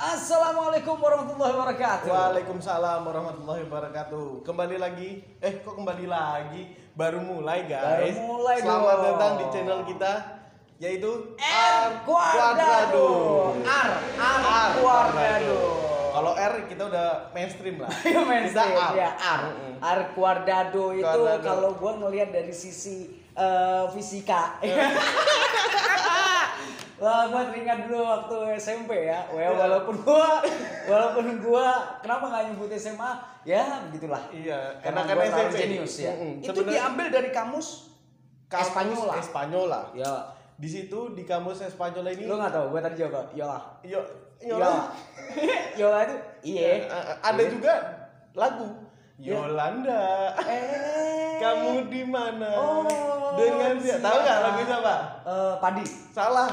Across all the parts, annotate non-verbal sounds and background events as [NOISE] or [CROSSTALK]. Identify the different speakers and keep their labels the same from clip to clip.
Speaker 1: Assalamualaikum warahmatullahi wabarakatuh.
Speaker 2: Waalaikumsalam warahmatullahi wabarakatuh. Kembali lagi, eh kok kembali lagi? Baru mulai guys.
Speaker 1: Baru mulai
Speaker 2: Selamat
Speaker 1: dong.
Speaker 2: datang di channel kita yaitu
Speaker 1: R Quadrado. R R
Speaker 2: R
Speaker 1: Quadrado.
Speaker 2: Kalau R kita udah mainstream lah. [LAUGHS]
Speaker 1: Mainstream
Speaker 2: Kita R.
Speaker 1: ya R. R Quadrado itu kalau gua ngelihat dari sisi eh, fisika. [LAUGHS] Wah, gua teringat dulu waktu SMP ya. Wah, walaupun gua walaupun gua kenapa nggak nyebut SMA? Ya, begitulah.
Speaker 2: Iya,
Speaker 1: Karena,
Speaker 2: karena kan SMP.
Speaker 1: jenius ya.
Speaker 2: Mm-mm.
Speaker 1: Itu
Speaker 2: Sebenarnya
Speaker 1: diambil dari kamus
Speaker 2: kamus
Speaker 1: Espanyola.
Speaker 2: Espanyola.
Speaker 1: Ya,
Speaker 2: Di situ di kamus Espanyola ini
Speaker 1: lu nggak tahu, gua tadi jawab. Ya.
Speaker 2: yo
Speaker 1: Ya.
Speaker 2: yo
Speaker 1: Yola [LAUGHS] itu iya.
Speaker 2: Ada juga lagu
Speaker 1: Ya.
Speaker 2: Yolanda.
Speaker 1: Eh.
Speaker 2: Kamu di mana?
Speaker 1: Oh,
Speaker 2: Dengan dia. Tahu nggak
Speaker 1: siapa?
Speaker 2: lagunya apa?
Speaker 1: Eh, padi.
Speaker 2: Salah.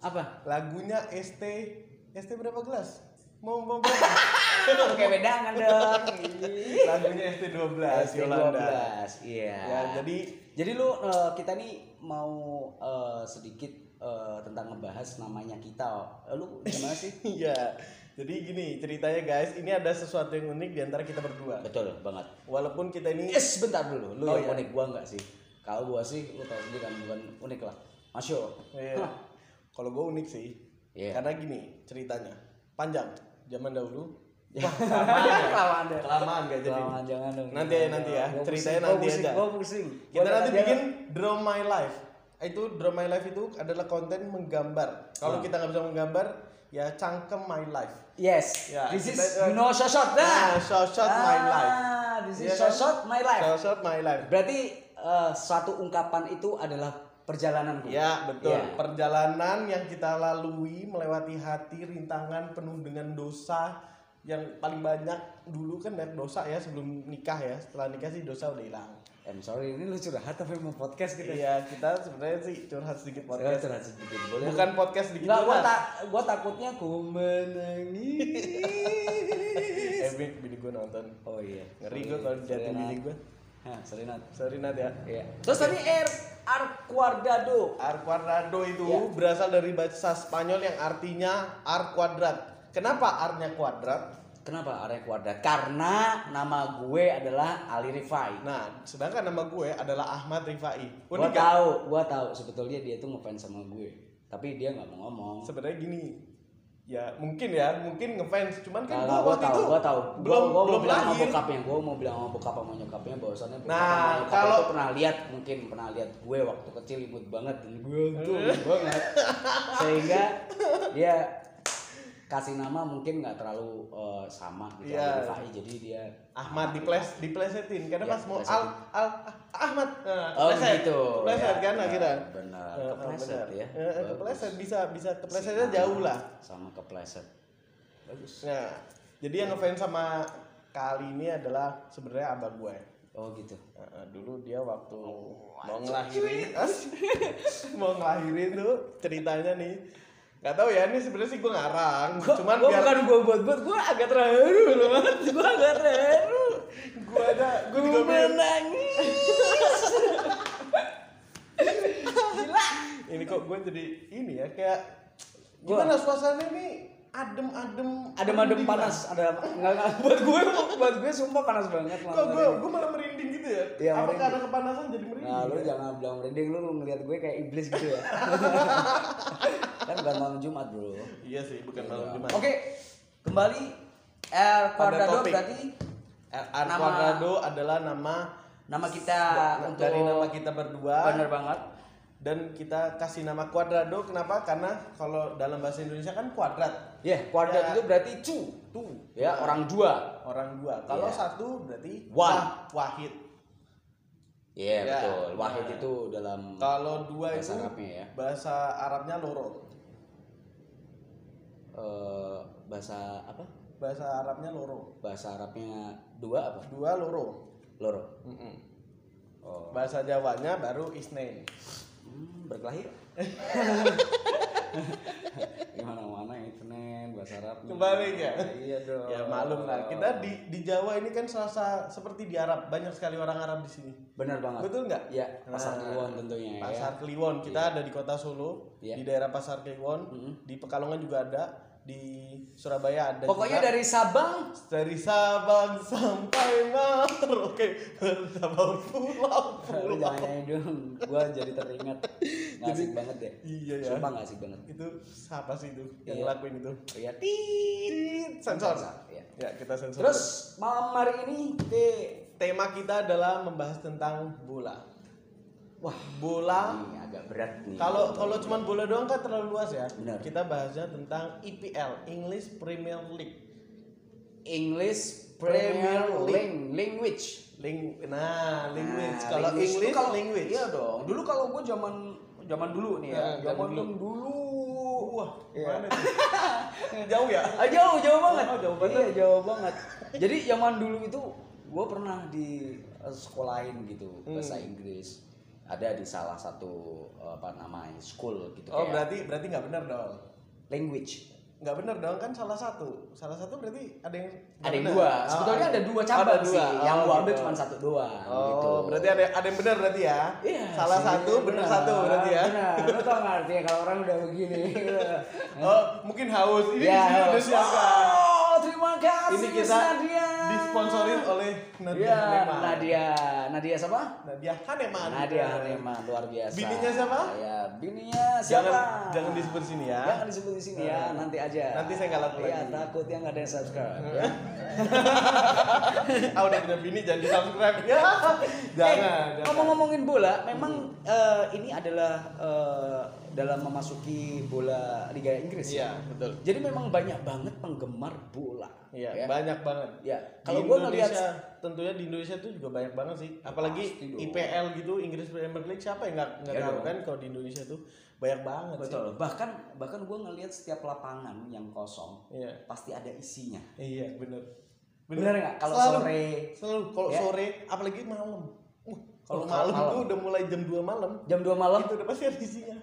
Speaker 1: Apa?
Speaker 2: Lagunya ST ST berapa gelas? Mau mau berapa?
Speaker 1: Oke beda kan dong.
Speaker 2: Lagunya ST 12 Yolanda.
Speaker 1: Iya.
Speaker 2: Ya, jadi
Speaker 1: Jadi lu eh, kita nih mau eh, sedikit eh, tentang ngebahas namanya kita. Eh, Lu gimana sih? [LAUGHS]
Speaker 2: iya. Jadi gini ceritanya guys, ini ada sesuatu yang unik di antara kita berdua.
Speaker 1: Betul banget.
Speaker 2: Walaupun kita ini
Speaker 1: Yes, bentar dulu. Lu
Speaker 2: Oh,
Speaker 1: yang
Speaker 2: iya.
Speaker 1: unik gua enggak sih? Kalau gua sih lu tau sendiri kan bukan unik lah. Masuk.
Speaker 2: Iya. [LAUGHS] Kalau gue unik sih.
Speaker 1: Iya.
Speaker 2: Karena gini ceritanya. Panjang. Zaman dahulu.
Speaker 1: Ya.
Speaker 2: Kelamaan ya.
Speaker 1: Kelamaan deh.
Speaker 2: Kelamaan gak jadi.
Speaker 1: Jangan jangan dong.
Speaker 2: Nanti ya, nanti ya.
Speaker 1: Gua
Speaker 2: Ceritanya
Speaker 1: pusing,
Speaker 2: nanti
Speaker 1: pusing,
Speaker 2: aja.
Speaker 1: Gua pusing.
Speaker 2: Kita
Speaker 1: Gua
Speaker 2: nanti bikin Draw My Life. Itu Draw My Life itu adalah konten menggambar. Kalau
Speaker 1: Ah.
Speaker 2: kita nggak bisa menggambar, ya cangkem My Life.
Speaker 1: Yes.
Speaker 2: Ya,
Speaker 1: this is
Speaker 2: kita-
Speaker 1: you know shot shot
Speaker 2: Nah, shot shot my life.
Speaker 1: Ah, This is
Speaker 2: Iya
Speaker 1: shot
Speaker 2: kan?
Speaker 1: shot my life.
Speaker 2: Shot shot My Life.
Speaker 1: Berarti eh, suatu ungkapan itu adalah perjalananku.
Speaker 2: Ya betul.
Speaker 1: Ya.
Speaker 2: Perjalanan yang kita lalui melewati hati rintangan penuh dengan dosa yang paling banyak dulu kan banyak dosa ya sebelum nikah ya. Setelah nikah sih dosa udah hilang.
Speaker 1: I'm sorry, ini lu curhat tapi mau podcast gitu.
Speaker 2: Iya kita sebenarnya sih curhat sedikit podcast.
Speaker 1: curhat sedikit boleh.
Speaker 2: Bukan podcast sedikit
Speaker 1: Enggak, gua tak gua takutnya ku menangis. [LAUGHS]
Speaker 2: Eh bini gue nonton.
Speaker 1: oh iya.
Speaker 2: Ngeri gue kalau
Speaker 1: Nat.
Speaker 2: bini gue.
Speaker 1: Hah, sorry Nat.
Speaker 2: Sorry Nat ya.
Speaker 1: Iya. Terus tadi R R Quadrado.
Speaker 2: Ar cuadrado itu
Speaker 1: Ya.
Speaker 2: berasal dari bahasa Spanyol yang artinya ar kuadrat. Kenapa arnya kuadrat?
Speaker 1: Kenapa R kuadrat? Karena nama gue adalah Ali Rifai.
Speaker 2: Nah, sedangkan nama gue adalah Ahmad Rifai.
Speaker 1: Gua
Speaker 2: Unik kan?
Speaker 1: tahu, gua tahu sebetulnya dia tuh ngefans sama gue. Tapi dia nggak mau ngomong.
Speaker 2: Sebenarnya gini, ya mungkin ya, mungkin ngefans, cuman kan
Speaker 1: Kalau
Speaker 2: gue waktu
Speaker 1: tahu,
Speaker 2: itu
Speaker 1: gua tahu.
Speaker 2: belum
Speaker 1: gua, gua
Speaker 2: belum
Speaker 1: mau bilang
Speaker 2: lahir.
Speaker 1: bokapnya, gua mau bilang sama bokap sama nyokapnya bahwasannya
Speaker 2: Nah, kalau-
Speaker 1: itu pernah lihat, mungkin pernah lihat gue waktu kecil imut banget dan gue [LAUGHS] tuh banget. Sehingga dia kasih nama mungkin nggak terlalu eh, sama gitu
Speaker 2: Iya.
Speaker 1: Ali Rifai. jadi dia
Speaker 2: Ahmad diples diplesetin karena
Speaker 1: Iya,
Speaker 2: pas mau al al ah, Ahmad nah,
Speaker 1: Oh
Speaker 2: kepleset.
Speaker 1: gitu.
Speaker 2: Kepleset
Speaker 1: Ya,
Speaker 2: kan
Speaker 1: benar,
Speaker 2: akhirnya.
Speaker 1: Benar. Kepleset ya.
Speaker 2: Eh, kepleset bisa bisa keplesetnya
Speaker 1: Si
Speaker 2: jauh lah.
Speaker 1: Sama kepleset. Bagus.
Speaker 2: Nah, jadi yang ngefans sama kali ini adalah sebenarnya abah gue.
Speaker 1: Oh gitu.
Speaker 2: Eh, dulu dia waktu mau ngelahirin, [LAUGHS] mau ngelahirin tuh ceritanya nih. Gak tahu ya, ini sebenarnya sih gue ngarang.
Speaker 1: Gua,
Speaker 2: Cuman
Speaker 1: gua
Speaker 2: biar
Speaker 1: bukan gua buat buat gua agak terharu loh. Gua agak terharu.
Speaker 2: gue ada, gue
Speaker 1: Gua
Speaker 2: juga
Speaker 1: menangis. Gila.
Speaker 2: ini kok gue jadi ini ya kayak
Speaker 1: Gua-
Speaker 2: gimana suasana ini adem-adem
Speaker 1: Ada madem
Speaker 2: merinding
Speaker 1: panas, ada enggak enggak buat gue buat gue sumpah panas banget
Speaker 2: kok gue gue malah merinding gitu ya
Speaker 1: Iya,
Speaker 2: apa
Speaker 1: merinding.
Speaker 2: karena kepanasan jadi merinding
Speaker 1: Nah, lu
Speaker 2: ya?
Speaker 1: jangan bilang merinding lu ngeliat gue kayak iblis gitu ya. [LAUGHS] kan bukan malam Jumat, Bro.
Speaker 2: iya sih bukan malam
Speaker 1: Iya.
Speaker 2: jumat
Speaker 1: Oke, kembali Quadrado
Speaker 2: topik.
Speaker 1: berarti
Speaker 2: Ar
Speaker 1: Nama-
Speaker 2: Quadrado adalah nama
Speaker 1: nama kita untuk
Speaker 2: dari nama kita berdua
Speaker 1: bener banget.
Speaker 2: dan kita kasih nama Quadrado kenapa karena kalau dalam bahasa Indonesia kan kuadrat
Speaker 1: Ya, kuadrat
Speaker 2: Ya.
Speaker 1: itu berarti cu.
Speaker 2: tuh
Speaker 1: Ya, orang dua.
Speaker 2: orang dua kalau
Speaker 1: Iya.
Speaker 2: satu berarti
Speaker 1: One.
Speaker 2: wah- wahid
Speaker 1: Iya,
Speaker 2: Ya,
Speaker 1: betul. Wahid
Speaker 2: nah.
Speaker 1: itu dalam
Speaker 2: kalau dua
Speaker 1: bahasa
Speaker 2: itu
Speaker 1: Arabnya ya.
Speaker 2: bahasa Arabnya loro
Speaker 1: eh, bahasa apa?
Speaker 2: bahasa Arabnya loro
Speaker 1: Bahasa Arabnya dua apa?
Speaker 2: dua loro
Speaker 1: Loro.
Speaker 2: Mm-mm.
Speaker 1: Oh.
Speaker 2: bahasa Jawanya baru isnain
Speaker 1: Hmm, berkelahi. [LAUGHS] Gimana mana itu nen bahasa Arab.
Speaker 2: Kebalik ya?
Speaker 1: Iya
Speaker 2: ya malum lah kita di di Jawa ini kan serasa seperti di Arab banyak sekali orang Arab di sini
Speaker 1: Benar banget.
Speaker 2: betul nggak
Speaker 1: Ya, pasar
Speaker 2: Nah,
Speaker 1: Kliwon tentunya ya.
Speaker 2: Pasar Kliwon kita ada di kota Solo
Speaker 1: Iya.
Speaker 2: di daerah Pasar Kliwon
Speaker 1: Mm-mm.
Speaker 2: di Pekalongan juga ada di Surabaya ada
Speaker 1: Pokoknya
Speaker 2: juga.
Speaker 1: dari Sabang.
Speaker 2: Dari Sabang sampai Merauke [LAUGHS] bersama pulau
Speaker 1: Lu
Speaker 2: pulau
Speaker 1: jangan nyanyi dong, gua jadi teringat. Nggak asik banget ya
Speaker 2: iya ya.
Speaker 1: Sumpah nggak asik banget.
Speaker 2: Itu siapa sih itu yang
Speaker 1: Iya.
Speaker 2: ngelakuin itu?
Speaker 1: Ya tit
Speaker 2: sensor.
Speaker 1: Ya.
Speaker 2: ya kita sensor
Speaker 1: Terus. malam hari ini ke
Speaker 2: tema kita adalah membahas tentang bola
Speaker 1: Wah
Speaker 2: bola
Speaker 1: ini agak berat nih
Speaker 2: kalau kalau cuman bola doang kan terlalu luas ya
Speaker 1: Benar.
Speaker 2: kita bahasnya tentang EPL English Premier League
Speaker 1: English
Speaker 2: Premier
Speaker 1: Premier
Speaker 2: League.
Speaker 1: Language
Speaker 2: Ling nah language
Speaker 1: Nah,
Speaker 2: kalau English
Speaker 1: kalau-
Speaker 2: language
Speaker 1: Iya dong. Dulu kalau gue zaman zaman dulu nih ya.
Speaker 2: Nah, zaman dulu.
Speaker 1: dulu.
Speaker 2: wah
Speaker 1: Iya.
Speaker 2: mana [LAUGHS] jauh ya
Speaker 1: Ah, jauh, jauh banget.
Speaker 2: Oh, jauh banget.
Speaker 1: Iya, jauh banget. Jadi zaman dulu itu gue pernah di eh, sekolahin gitu bahasa
Speaker 2: Hmm.
Speaker 1: Inggris. Ada di salah satu eh, apa namanya school gitu
Speaker 2: oh
Speaker 1: kayak
Speaker 2: berarti berarti nggak benar dong
Speaker 1: language.
Speaker 2: nggak benar dong kan salah satu salah satu berarti ada yang
Speaker 1: Ada yang dua.
Speaker 2: Oh,
Speaker 1: Sebetulnya ada dua
Speaker 2: Oh,
Speaker 1: cabang
Speaker 2: ada
Speaker 1: sih.
Speaker 2: dua.
Speaker 1: Yang
Speaker 2: Oh,
Speaker 1: gua ambil
Speaker 2: gitu.
Speaker 1: cuma satu doang
Speaker 2: oh
Speaker 1: gitu.
Speaker 2: berarti ada ada yang benar berarti ya
Speaker 1: Iya,
Speaker 2: salah
Speaker 1: sih,
Speaker 2: satu benar satu berarti ya
Speaker 1: Benar. Tau nggak artinya kalau orang udah begini. [LAUGHS]
Speaker 2: oh mungkin haus ini
Speaker 1: Ya,
Speaker 2: sini udah siapkan
Speaker 1: Oh, terima kasih
Speaker 2: ini kita
Speaker 1: Nadia.
Speaker 2: Disponsorin oleh Nadia
Speaker 1: Ya,
Speaker 2: Haneman.
Speaker 1: Nadia. Nadia siapa?
Speaker 2: Nadia Haneman
Speaker 1: Nadia Haneman luar biasa.
Speaker 2: Bininya siapa?
Speaker 1: Ya, bininya siapa?
Speaker 2: jangan jangan disebut sini ya
Speaker 1: Jangan disebut di sini ya, nanti aja.
Speaker 2: Nanti saya nggak laku
Speaker 1: Iya, takut yang nggak ada yang subscribe. ya. [LAUGHS]
Speaker 2: ah udah punya bini jangan di subscribe [LAUGHS] ya [LAUGHS] jangan,
Speaker 1: Eh,
Speaker 2: jangan.
Speaker 1: ngomong-ngomongin bola, memang eh, ini adalah eh, dalam memasuki bola Liga Inggris
Speaker 2: iya
Speaker 1: ya.
Speaker 2: betul
Speaker 1: Jadi memang banyak banget penggemar bola.
Speaker 2: iya
Speaker 1: ya.
Speaker 2: banyak banget
Speaker 1: Ya,
Speaker 2: kalau
Speaker 1: gua ngelihat
Speaker 2: tentunya di Indonesia tuh juga banyak banget sih apalagi. IPL gitu Inggris Premier League siapa yang nggak nggak
Speaker 1: Iya
Speaker 2: tahu kan kalau di Indonesia tuh banyak banget
Speaker 1: betul. Bahkan bahkan gue ngelihat setiap lapangan yang kosong
Speaker 2: sih iya
Speaker 1: pasti ada isinya.
Speaker 2: iya bener
Speaker 1: Bener nggak? Kalau sore
Speaker 2: selalu kalau
Speaker 1: Ya.
Speaker 2: sore apalagi malam uh, kalau
Speaker 1: kalau
Speaker 2: malam,
Speaker 1: malam.
Speaker 2: tuh udah mulai jam 2 malam
Speaker 1: jam 2 malam
Speaker 2: itu udah pasti ada isinya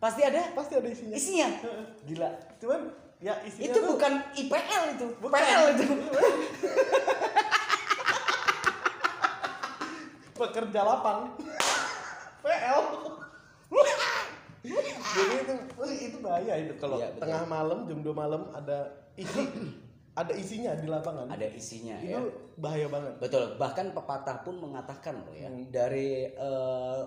Speaker 1: pasti ada
Speaker 2: pasti ada isinya
Speaker 1: isinya. [LAUGHS] Gila.
Speaker 2: cuman ya isinya
Speaker 1: Itu
Speaker 2: tuh
Speaker 1: bukan IPL itu,
Speaker 2: Bukan.
Speaker 1: PL itu. [LAUGHS]
Speaker 2: pekerja lapang [LAUGHS] PL jadi itu uh, itu bahaya itu kalau
Speaker 1: betul.
Speaker 2: tengah malam jam 2 malam ada isi [CLEARS THROAT] ada isinya di lapangan
Speaker 1: Ada isinya
Speaker 2: itu
Speaker 1: ya.
Speaker 2: bahaya banget
Speaker 1: Betul. Bahkan pepatah pun mengatakan loh ya
Speaker 2: Hmm.
Speaker 1: dari eh,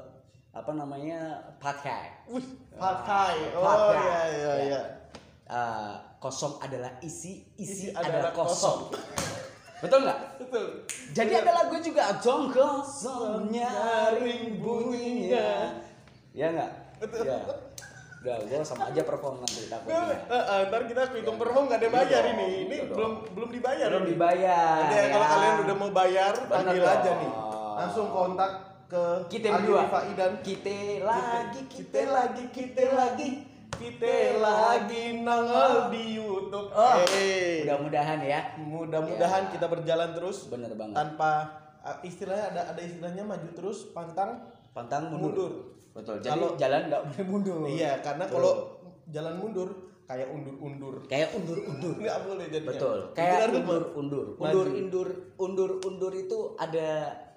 Speaker 1: apa namanya pakai.
Speaker 2: Wih, pakai oh
Speaker 1: Pakai.
Speaker 2: iya iya
Speaker 1: Ya.
Speaker 2: iya
Speaker 1: Eh, kosong adalah isi, isi,
Speaker 2: Isi
Speaker 1: adalah,
Speaker 2: adalah
Speaker 1: kosong. Betul nggak?
Speaker 2: betul
Speaker 1: Jadi ada lagu juga Dong kosong nyaring bunyinya. Ya nggak?
Speaker 2: Betul.
Speaker 1: Ya. Udah, gue sama aja perform nanti
Speaker 2: Eh,
Speaker 1: takutnya.
Speaker 2: eh, ntar kita hitung perform gak ada bayar
Speaker 1: Iya
Speaker 2: ini
Speaker 1: dong,
Speaker 2: ini
Speaker 1: iya dong.
Speaker 2: belum belum dibayar
Speaker 1: Belum
Speaker 2: ini.
Speaker 1: dibayar.
Speaker 2: Nanti ya, kalau kalian udah mau bayar panggil aja nih langsung kontak ke
Speaker 1: kita berdua.
Speaker 2: Dan
Speaker 1: Kita lagi,
Speaker 2: kita
Speaker 1: lagi, kita lagi.
Speaker 2: kita lagi nongol di YouTube.
Speaker 1: Oh,
Speaker 2: Eh,
Speaker 1: mudah-mudahan ya.
Speaker 2: mudah-mudahan
Speaker 1: Ya.
Speaker 2: kita berjalan terus
Speaker 1: Bener banget.
Speaker 2: tanpa uh, istilahnya ada ada istilahnya maju terus pantang
Speaker 1: Pantang mundur.
Speaker 2: mundur.
Speaker 1: Betul. Jadi
Speaker 2: Kalau-
Speaker 1: jalan nggak boleh mundur.
Speaker 2: Iya, karena
Speaker 1: Betul.
Speaker 2: kalau jalan mundur kayak undur-undur.
Speaker 1: Kayak undur-undur.
Speaker 2: Nggak boleh jadinya.
Speaker 1: Betul. Kayak undur-undur. Undur-undur, undur-undur itu ada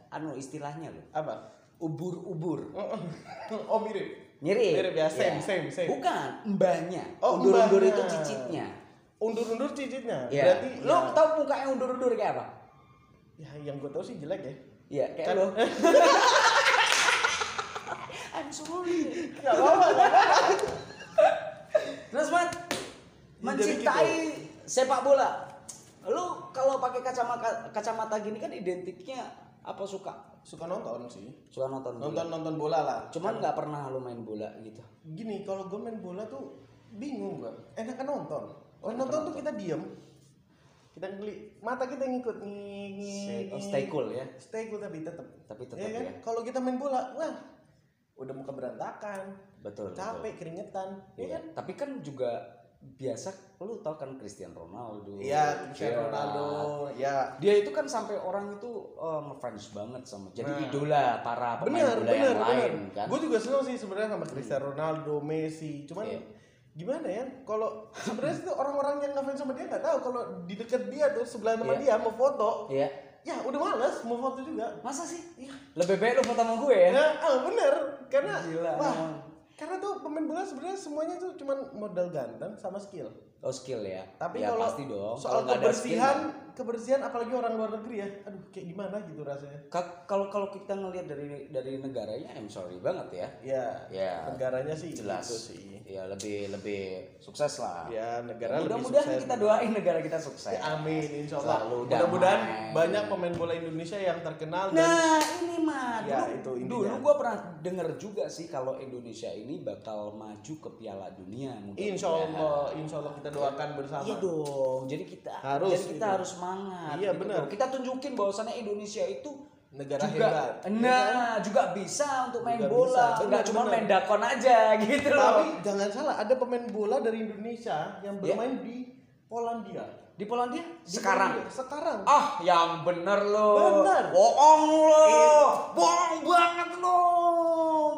Speaker 1: anu istilahnya loh.
Speaker 2: apa?
Speaker 1: Ubur-ubur. [LAUGHS]
Speaker 2: Oh mirip.
Speaker 1: Mirip.
Speaker 2: Mirip ya, same, same, same.
Speaker 1: Bukan, mbahnya.
Speaker 2: Oh,
Speaker 1: undur-undur itu cicitnya.
Speaker 2: Undur-undur cicitnya.
Speaker 1: Iya.
Speaker 2: Berarti
Speaker 1: Lo
Speaker 2: ya,
Speaker 1: tau mukanya undur-undur kayak apa?
Speaker 2: ya yang gue tau sih jelek ya.
Speaker 1: Iya, kayak
Speaker 2: Kan-
Speaker 1: lo. I'm sorry.
Speaker 2: Gak apa-apa.
Speaker 1: Terus Mat,
Speaker 2: Ya, jadi
Speaker 1: mencintai sepak bola. Lu kalau pakai kacamata kacamata gini kan identiknya apa suka?
Speaker 2: Suka nonton sih.
Speaker 1: Suka nonton bola.
Speaker 2: Nonton nonton bola lah.
Speaker 1: Cuman nggak pernah lu main bola gitu.
Speaker 2: Gini, kalau gue main bola tuh bingung gue. Enakan nonton.
Speaker 1: Oh, enakan
Speaker 2: nonton tuh
Speaker 1: nonton.
Speaker 2: kita diem. Kita ngeli, mata kita ngikut nih.
Speaker 1: Oh, stay cool ya.
Speaker 2: Stay cool tapi tetap.
Speaker 1: Tapi tetap
Speaker 2: Iya kan?
Speaker 1: ya.
Speaker 2: Kalau kita main bola, wah, udah muka berantakan,
Speaker 1: Betul.
Speaker 2: capek, keringetan,
Speaker 1: betul.
Speaker 2: ya
Speaker 1: Iya.
Speaker 2: kan?
Speaker 1: Tapi kan juga biasa lu tau kan Cristiano Ronaldo.
Speaker 2: Iya, Cristiano. Ronaldo, ya.
Speaker 1: Dia itu kan sampai orang itu eh, ngefans banget sama jadi
Speaker 2: Nah.
Speaker 1: idola para pemain
Speaker 2: Benar,
Speaker 1: bola
Speaker 2: benar,
Speaker 1: yang
Speaker 2: benar.
Speaker 1: lain kan.
Speaker 2: Gue juga seneng sih sebenarnya sama Cristiano Ronaldo, Messi. Cuman
Speaker 1: Iya.
Speaker 2: gimana ya? Kalau sebenarnya tuh orang-orang yang ngefans sama dia nggak tahu kalau di dekat dia tuh sebelah sama
Speaker 1: Iya.
Speaker 2: dia mau foto,
Speaker 1: Iya.
Speaker 2: ya udah males mau foto juga.
Speaker 1: Masa sih?
Speaker 2: Iya.
Speaker 1: Lebih baik lu foto sama gue ya.
Speaker 2: Ya, ah, bener. Karena
Speaker 1: Gila,
Speaker 2: wah. Karena tuh pemain bola sebenarnya semuanya tuh cuman modal ganteng sama skill.
Speaker 1: Oh skill ya.
Speaker 2: Tapi
Speaker 1: ya,
Speaker 2: kalau
Speaker 1: pasti dong.
Speaker 2: soal
Speaker 1: Kalau ada skill,
Speaker 2: kebersihan, kebersihan apalagi orang luar negeri ya. Aduh, kayak gimana gitu rasanya.
Speaker 1: ka- kalau kalau kita ngelihat dari dari negaranya, I'm sorry banget ya.
Speaker 2: Ya,
Speaker 1: Ya.
Speaker 2: negaranya sih
Speaker 1: Jelas.
Speaker 2: gitu sih.
Speaker 1: Ya lebih lebih sukses lah.
Speaker 2: Ya, negara
Speaker 1: Mudah-mudahan kita doain negara kita sukses.
Speaker 2: Ya, amin, insya Allah. Mudah-mudahan banyak pemain bola Indonesia yang terkenal dan
Speaker 1: Nah ini mah
Speaker 2: Ya,
Speaker 1: dulu,
Speaker 2: itu intinya.
Speaker 1: dulu gue pernah denger juga sih kalau Indonesia ini bakal maju ke Piala Dunia.
Speaker 2: insya Allah, insya Allah kita doakan bersama.
Speaker 1: Iya dong. Jadi kita
Speaker 2: Harus
Speaker 1: jadi kita
Speaker 2: itu.
Speaker 1: harus semangat.
Speaker 2: Iya,
Speaker 1: gitu
Speaker 2: benar.
Speaker 1: Kita tunjukin bahwasannya Indonesia itu
Speaker 2: Negara
Speaker 1: juga,
Speaker 2: hebat.
Speaker 1: Nah, juga bisa untuk main
Speaker 2: Juga
Speaker 1: bola.
Speaker 2: bisa.
Speaker 1: Enggak cuma main dakon aja [LAUGHS] gitu loh.
Speaker 2: Tapi jangan salah, ada pemain bola dari Indonesia yang
Speaker 1: Ya.
Speaker 2: bermain di Polandia.
Speaker 1: Di Polandia
Speaker 2: Di
Speaker 1: sekarang.
Speaker 2: Polandia. Sekarang.
Speaker 1: Ah, yang bener lo.
Speaker 2: Bener.
Speaker 1: Bohong lo.
Speaker 2: Iya.
Speaker 1: Bohong banget lo.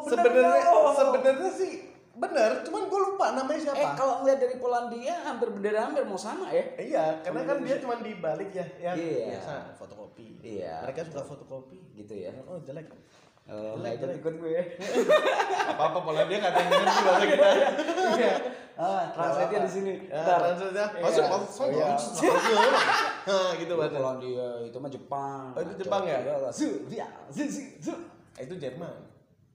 Speaker 1: Bener
Speaker 2: Sebenarnya sebenarnya sih benar, cuman gue lupa namanya siapa.
Speaker 1: Eh kalau ngeliat dari Polandia hampir bendera hampir mau sama ya.
Speaker 2: Iya, karena kan dia cuma dibalik ya, ya
Speaker 1: Iya.
Speaker 2: biasa fotokopi.
Speaker 1: Iya.
Speaker 2: Mereka suka fotokopi.
Speaker 1: Gitu ya.
Speaker 2: Oh jelek.
Speaker 1: Oh, nggak ikut ikut gue.
Speaker 2: apa apa Polandia nggak ada yang ngerti bahasa kita.
Speaker 1: Iya. Ah, translate-nya di sini.
Speaker 2: Ya,
Speaker 1: Ntar.
Speaker 2: translate-nya.
Speaker 1: Iya.
Speaker 2: Masuk masuk
Speaker 1: Oh, iya. [LAUGHS]
Speaker 2: Gitu
Speaker 1: Itu
Speaker 2: bahasa.
Speaker 1: Polandia itu mah Jepang.
Speaker 2: Oh, itu Jepang ya?
Speaker 1: Su, dia, su, su, su.
Speaker 2: Ah, Itu Jerman.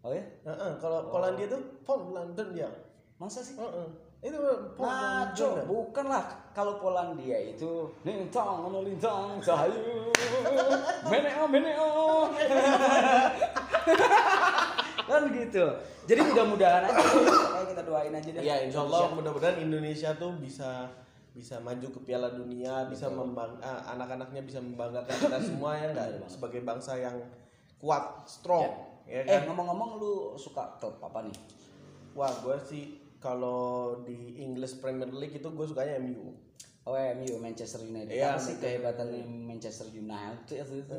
Speaker 1: Oh ya?
Speaker 2: Heeh, kalau Polandia tuh Polandia.
Speaker 1: Masa sih?
Speaker 2: Heeh. Itu Polandia.
Speaker 1: bukan lah. Kalau Polandia itu lintang, ono lintang, cahayu, [LAUGHS] meneo, meneo. [LAUGHS] [LAUGHS] kan gitu. Jadi mudah-mudahan aja, kayak kita doain aja deh.
Speaker 2: Iya, insya Allah mudah-mudahan Indonesia tuh bisa bisa maju ke Piala Dunia, bisa membang ah, anak-anaknya bisa membanggakan kita semua ya nggak?
Speaker 1: Benar banget.
Speaker 2: sebagai bangsa yang kuat, strong, ya,
Speaker 1: Eh
Speaker 2: kan?
Speaker 1: ngomong-ngomong lu suka klub apa nih?
Speaker 2: Wah, gue sih kalau di English Premier League itu gue sukanya MU.
Speaker 1: Oh MU Manchester United.
Speaker 2: Iya,
Speaker 1: Apa sih
Speaker 2: Manchester
Speaker 1: kehebatannya Manchester United itu?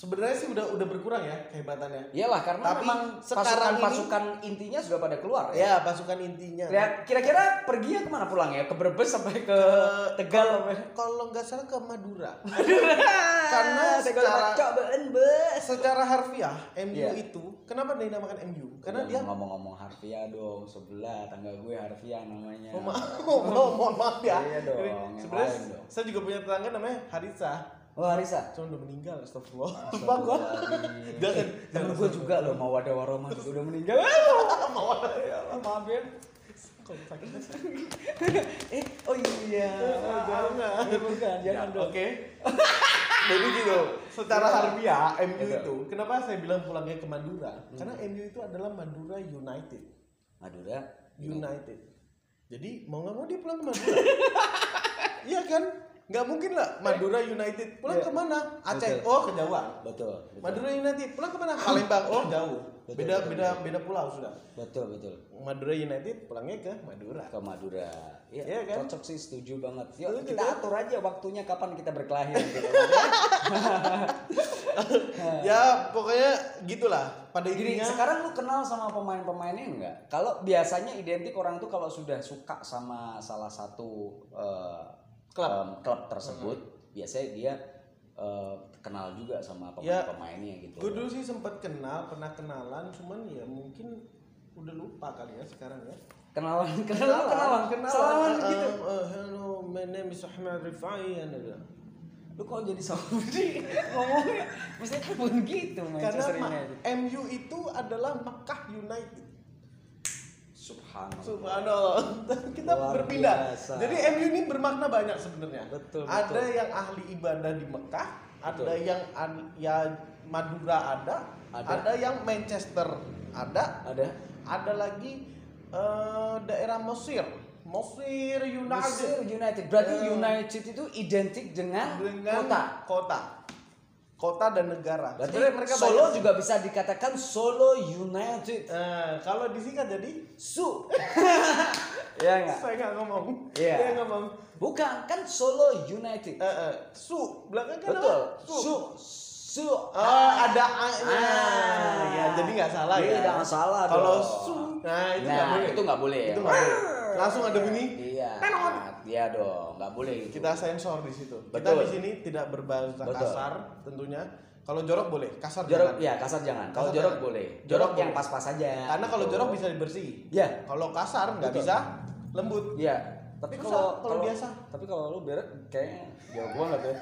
Speaker 2: Sebenarnya sih udah udah berkurang ya kehebatannya.
Speaker 1: Iyalah karena
Speaker 2: Tapi
Speaker 1: memang
Speaker 2: sekarang ini-
Speaker 1: pasukan-pasukan intinya sudah pada keluar ya.
Speaker 2: Ya, pasukan intinya.
Speaker 1: Ya, kira-kira perginya ke mana pulang ya? Ke Brebes sampai ke Tegal apa?
Speaker 2: Kalau nggak salah ke Madura. [LAUGHS]
Speaker 1: Karena
Speaker 2: secara-. Secara harfiah MU
Speaker 1: Iya.
Speaker 2: itu kenapa dinamakan MU? Karena dia
Speaker 1: ngomong-ngomong harfiah dong sebelah tangga gue harfiah namanya.
Speaker 2: Oh, maaf, oh, mohon maaf ya.
Speaker 1: Iya dong,
Speaker 2: Ini Sebenarnya saya juga punya tetangga namanya Harisa.
Speaker 1: Oh Harisa.
Speaker 2: Cuma udah meninggal, astagfirullah. Bang gua. Jangan,
Speaker 1: Temen gue juga loh mau ada waroma juga udah meninggal. [LAUGHS] Ya, Maaf ya.
Speaker 2: Sakit? [LAUGHS]
Speaker 1: Eh, oh iya.
Speaker 2: Oh, jangan.
Speaker 1: Eh, Bukan, jangan
Speaker 2: Ya,
Speaker 1: dong.
Speaker 2: Oke. [LAUGHS] Jadi gitu, secara harfiah MU
Speaker 1: Betul.
Speaker 2: itu, kenapa saya bilang pulangnya ke Madura? Karena MU itu adalah Madura United.
Speaker 1: Madura.
Speaker 2: United. Jadi mau nggak mau dia pulang ke Madura. Iya kan? Nggak mungkin lah Madura United pulang
Speaker 1: Iya.
Speaker 2: ke mana? Aceh.
Speaker 1: Betul.
Speaker 2: Oh ke Jawa.
Speaker 1: Betul. Betul.
Speaker 2: Madura United pulang ke mana? Palembang. Oh jauh.
Speaker 1: Betul,
Speaker 2: Beda
Speaker 1: betul,
Speaker 2: beda beda pulau sudah.
Speaker 1: Betul, betul.
Speaker 2: Madura United pulangnya ke Madura.
Speaker 1: Ke Madura. Iya,
Speaker 2: Iya kan?
Speaker 1: cocok sih, setuju banget. Yuk,
Speaker 2: Setuju
Speaker 1: kita
Speaker 2: kan?
Speaker 1: atur aja waktunya kapan kita berkelahi [LAUGHS] gitu. [LAUGHS]
Speaker 2: ya pokoknya gitulah. Pada
Speaker 1: Gini,
Speaker 2: intinya
Speaker 1: sekarang lu kenal sama pemain-pemainnya enggak? Kalau biasanya identik orang tuh kalau sudah suka sama salah satu eh,
Speaker 2: Klub.
Speaker 1: em, klub tersebut, biasanya dia eh, kenal juga sama
Speaker 2: Ya,
Speaker 1: pemain-pemainnya gitu.
Speaker 2: gue dulu sih sempat kenal, pernah kenalan, cuman ya mungkin udah lupa kali ya sekarang ya.
Speaker 1: Kenalan, kenalan, kenalan, kenalan,
Speaker 2: Uh,
Speaker 1: gitu.
Speaker 2: uh, hello, my name is Ahmad Rifai. and ada.
Speaker 1: Lu kok jadi Saudi [LAUGHS] ngomongnya? Mestinya kan bukan gitu
Speaker 2: Karena
Speaker 1: Manchester
Speaker 2: ma-
Speaker 1: United.
Speaker 2: MU itu adalah Mekah United.
Speaker 1: Subhanallah.
Speaker 2: Subhanallah. [LAUGHS] Kita
Speaker 1: Luar
Speaker 2: berpindah.
Speaker 1: biasa.
Speaker 2: Jadi MU ini bermakna banyak sebenarnya.
Speaker 1: Betul,
Speaker 2: Ada
Speaker 1: betul.
Speaker 2: yang ahli ibadah di Mekah, ada
Speaker 1: Betul.
Speaker 2: yang an- ya Madura ada,
Speaker 1: Ada.
Speaker 2: ada, yang Manchester ada,
Speaker 1: Ada?
Speaker 2: ada lagi eh, daerah Mesir, Mesir United
Speaker 1: Mesir United. Berarti
Speaker 2: Eh.
Speaker 1: United itu identik dengan,
Speaker 2: dengan
Speaker 1: kota.
Speaker 2: kota, kota dan negara.
Speaker 1: Berarti
Speaker 2: Sebenarnya mereka
Speaker 1: Solo
Speaker 2: banyak
Speaker 1: juga bisa dikatakan Solo United.
Speaker 2: Eh, kalau disingkat jadi
Speaker 1: Su. [LAUGHS] ya enggak?
Speaker 2: saya nggak ngomong.
Speaker 1: Iya.
Speaker 2: Saya ngomong.
Speaker 1: Bukan, kan Solo United.
Speaker 2: Eh, eh, su belakang kan
Speaker 1: Betul.
Speaker 2: apa?
Speaker 1: Su. Su.
Speaker 2: Oh, ada A-nya.
Speaker 1: Ah.
Speaker 2: ya, jadi nggak salah ya.
Speaker 1: Iya, nggak salah
Speaker 2: Kalau su, nah itu
Speaker 1: Nah,
Speaker 2: nggak boleh.
Speaker 1: itu nggak boleh.
Speaker 2: Itu nggak boleh. Langsung ada bunyi.
Speaker 1: Iya. Iya dong, nggak boleh itu.
Speaker 2: Kita sensor di situ. Kita
Speaker 1: Betul.
Speaker 2: di sini tidak berbahasa
Speaker 1: Betul.
Speaker 2: kasar tentunya. Kalau jorok boleh, kasar
Speaker 1: Jorok,
Speaker 2: jangan.
Speaker 1: ya kasar jangan. Kalau jorok
Speaker 2: jangan.
Speaker 1: boleh.
Speaker 2: Jorok
Speaker 1: Jorok yang pas-pas aja.
Speaker 2: Karena kalau
Speaker 1: gitu.
Speaker 2: jorok bisa dibersih.
Speaker 1: Ya,
Speaker 2: Kalau kasar nggak bisa lembut.
Speaker 1: Iya. tapi kalau
Speaker 2: kalau biasa.
Speaker 1: tapi kalau lu beret kayaknya jauh banget ya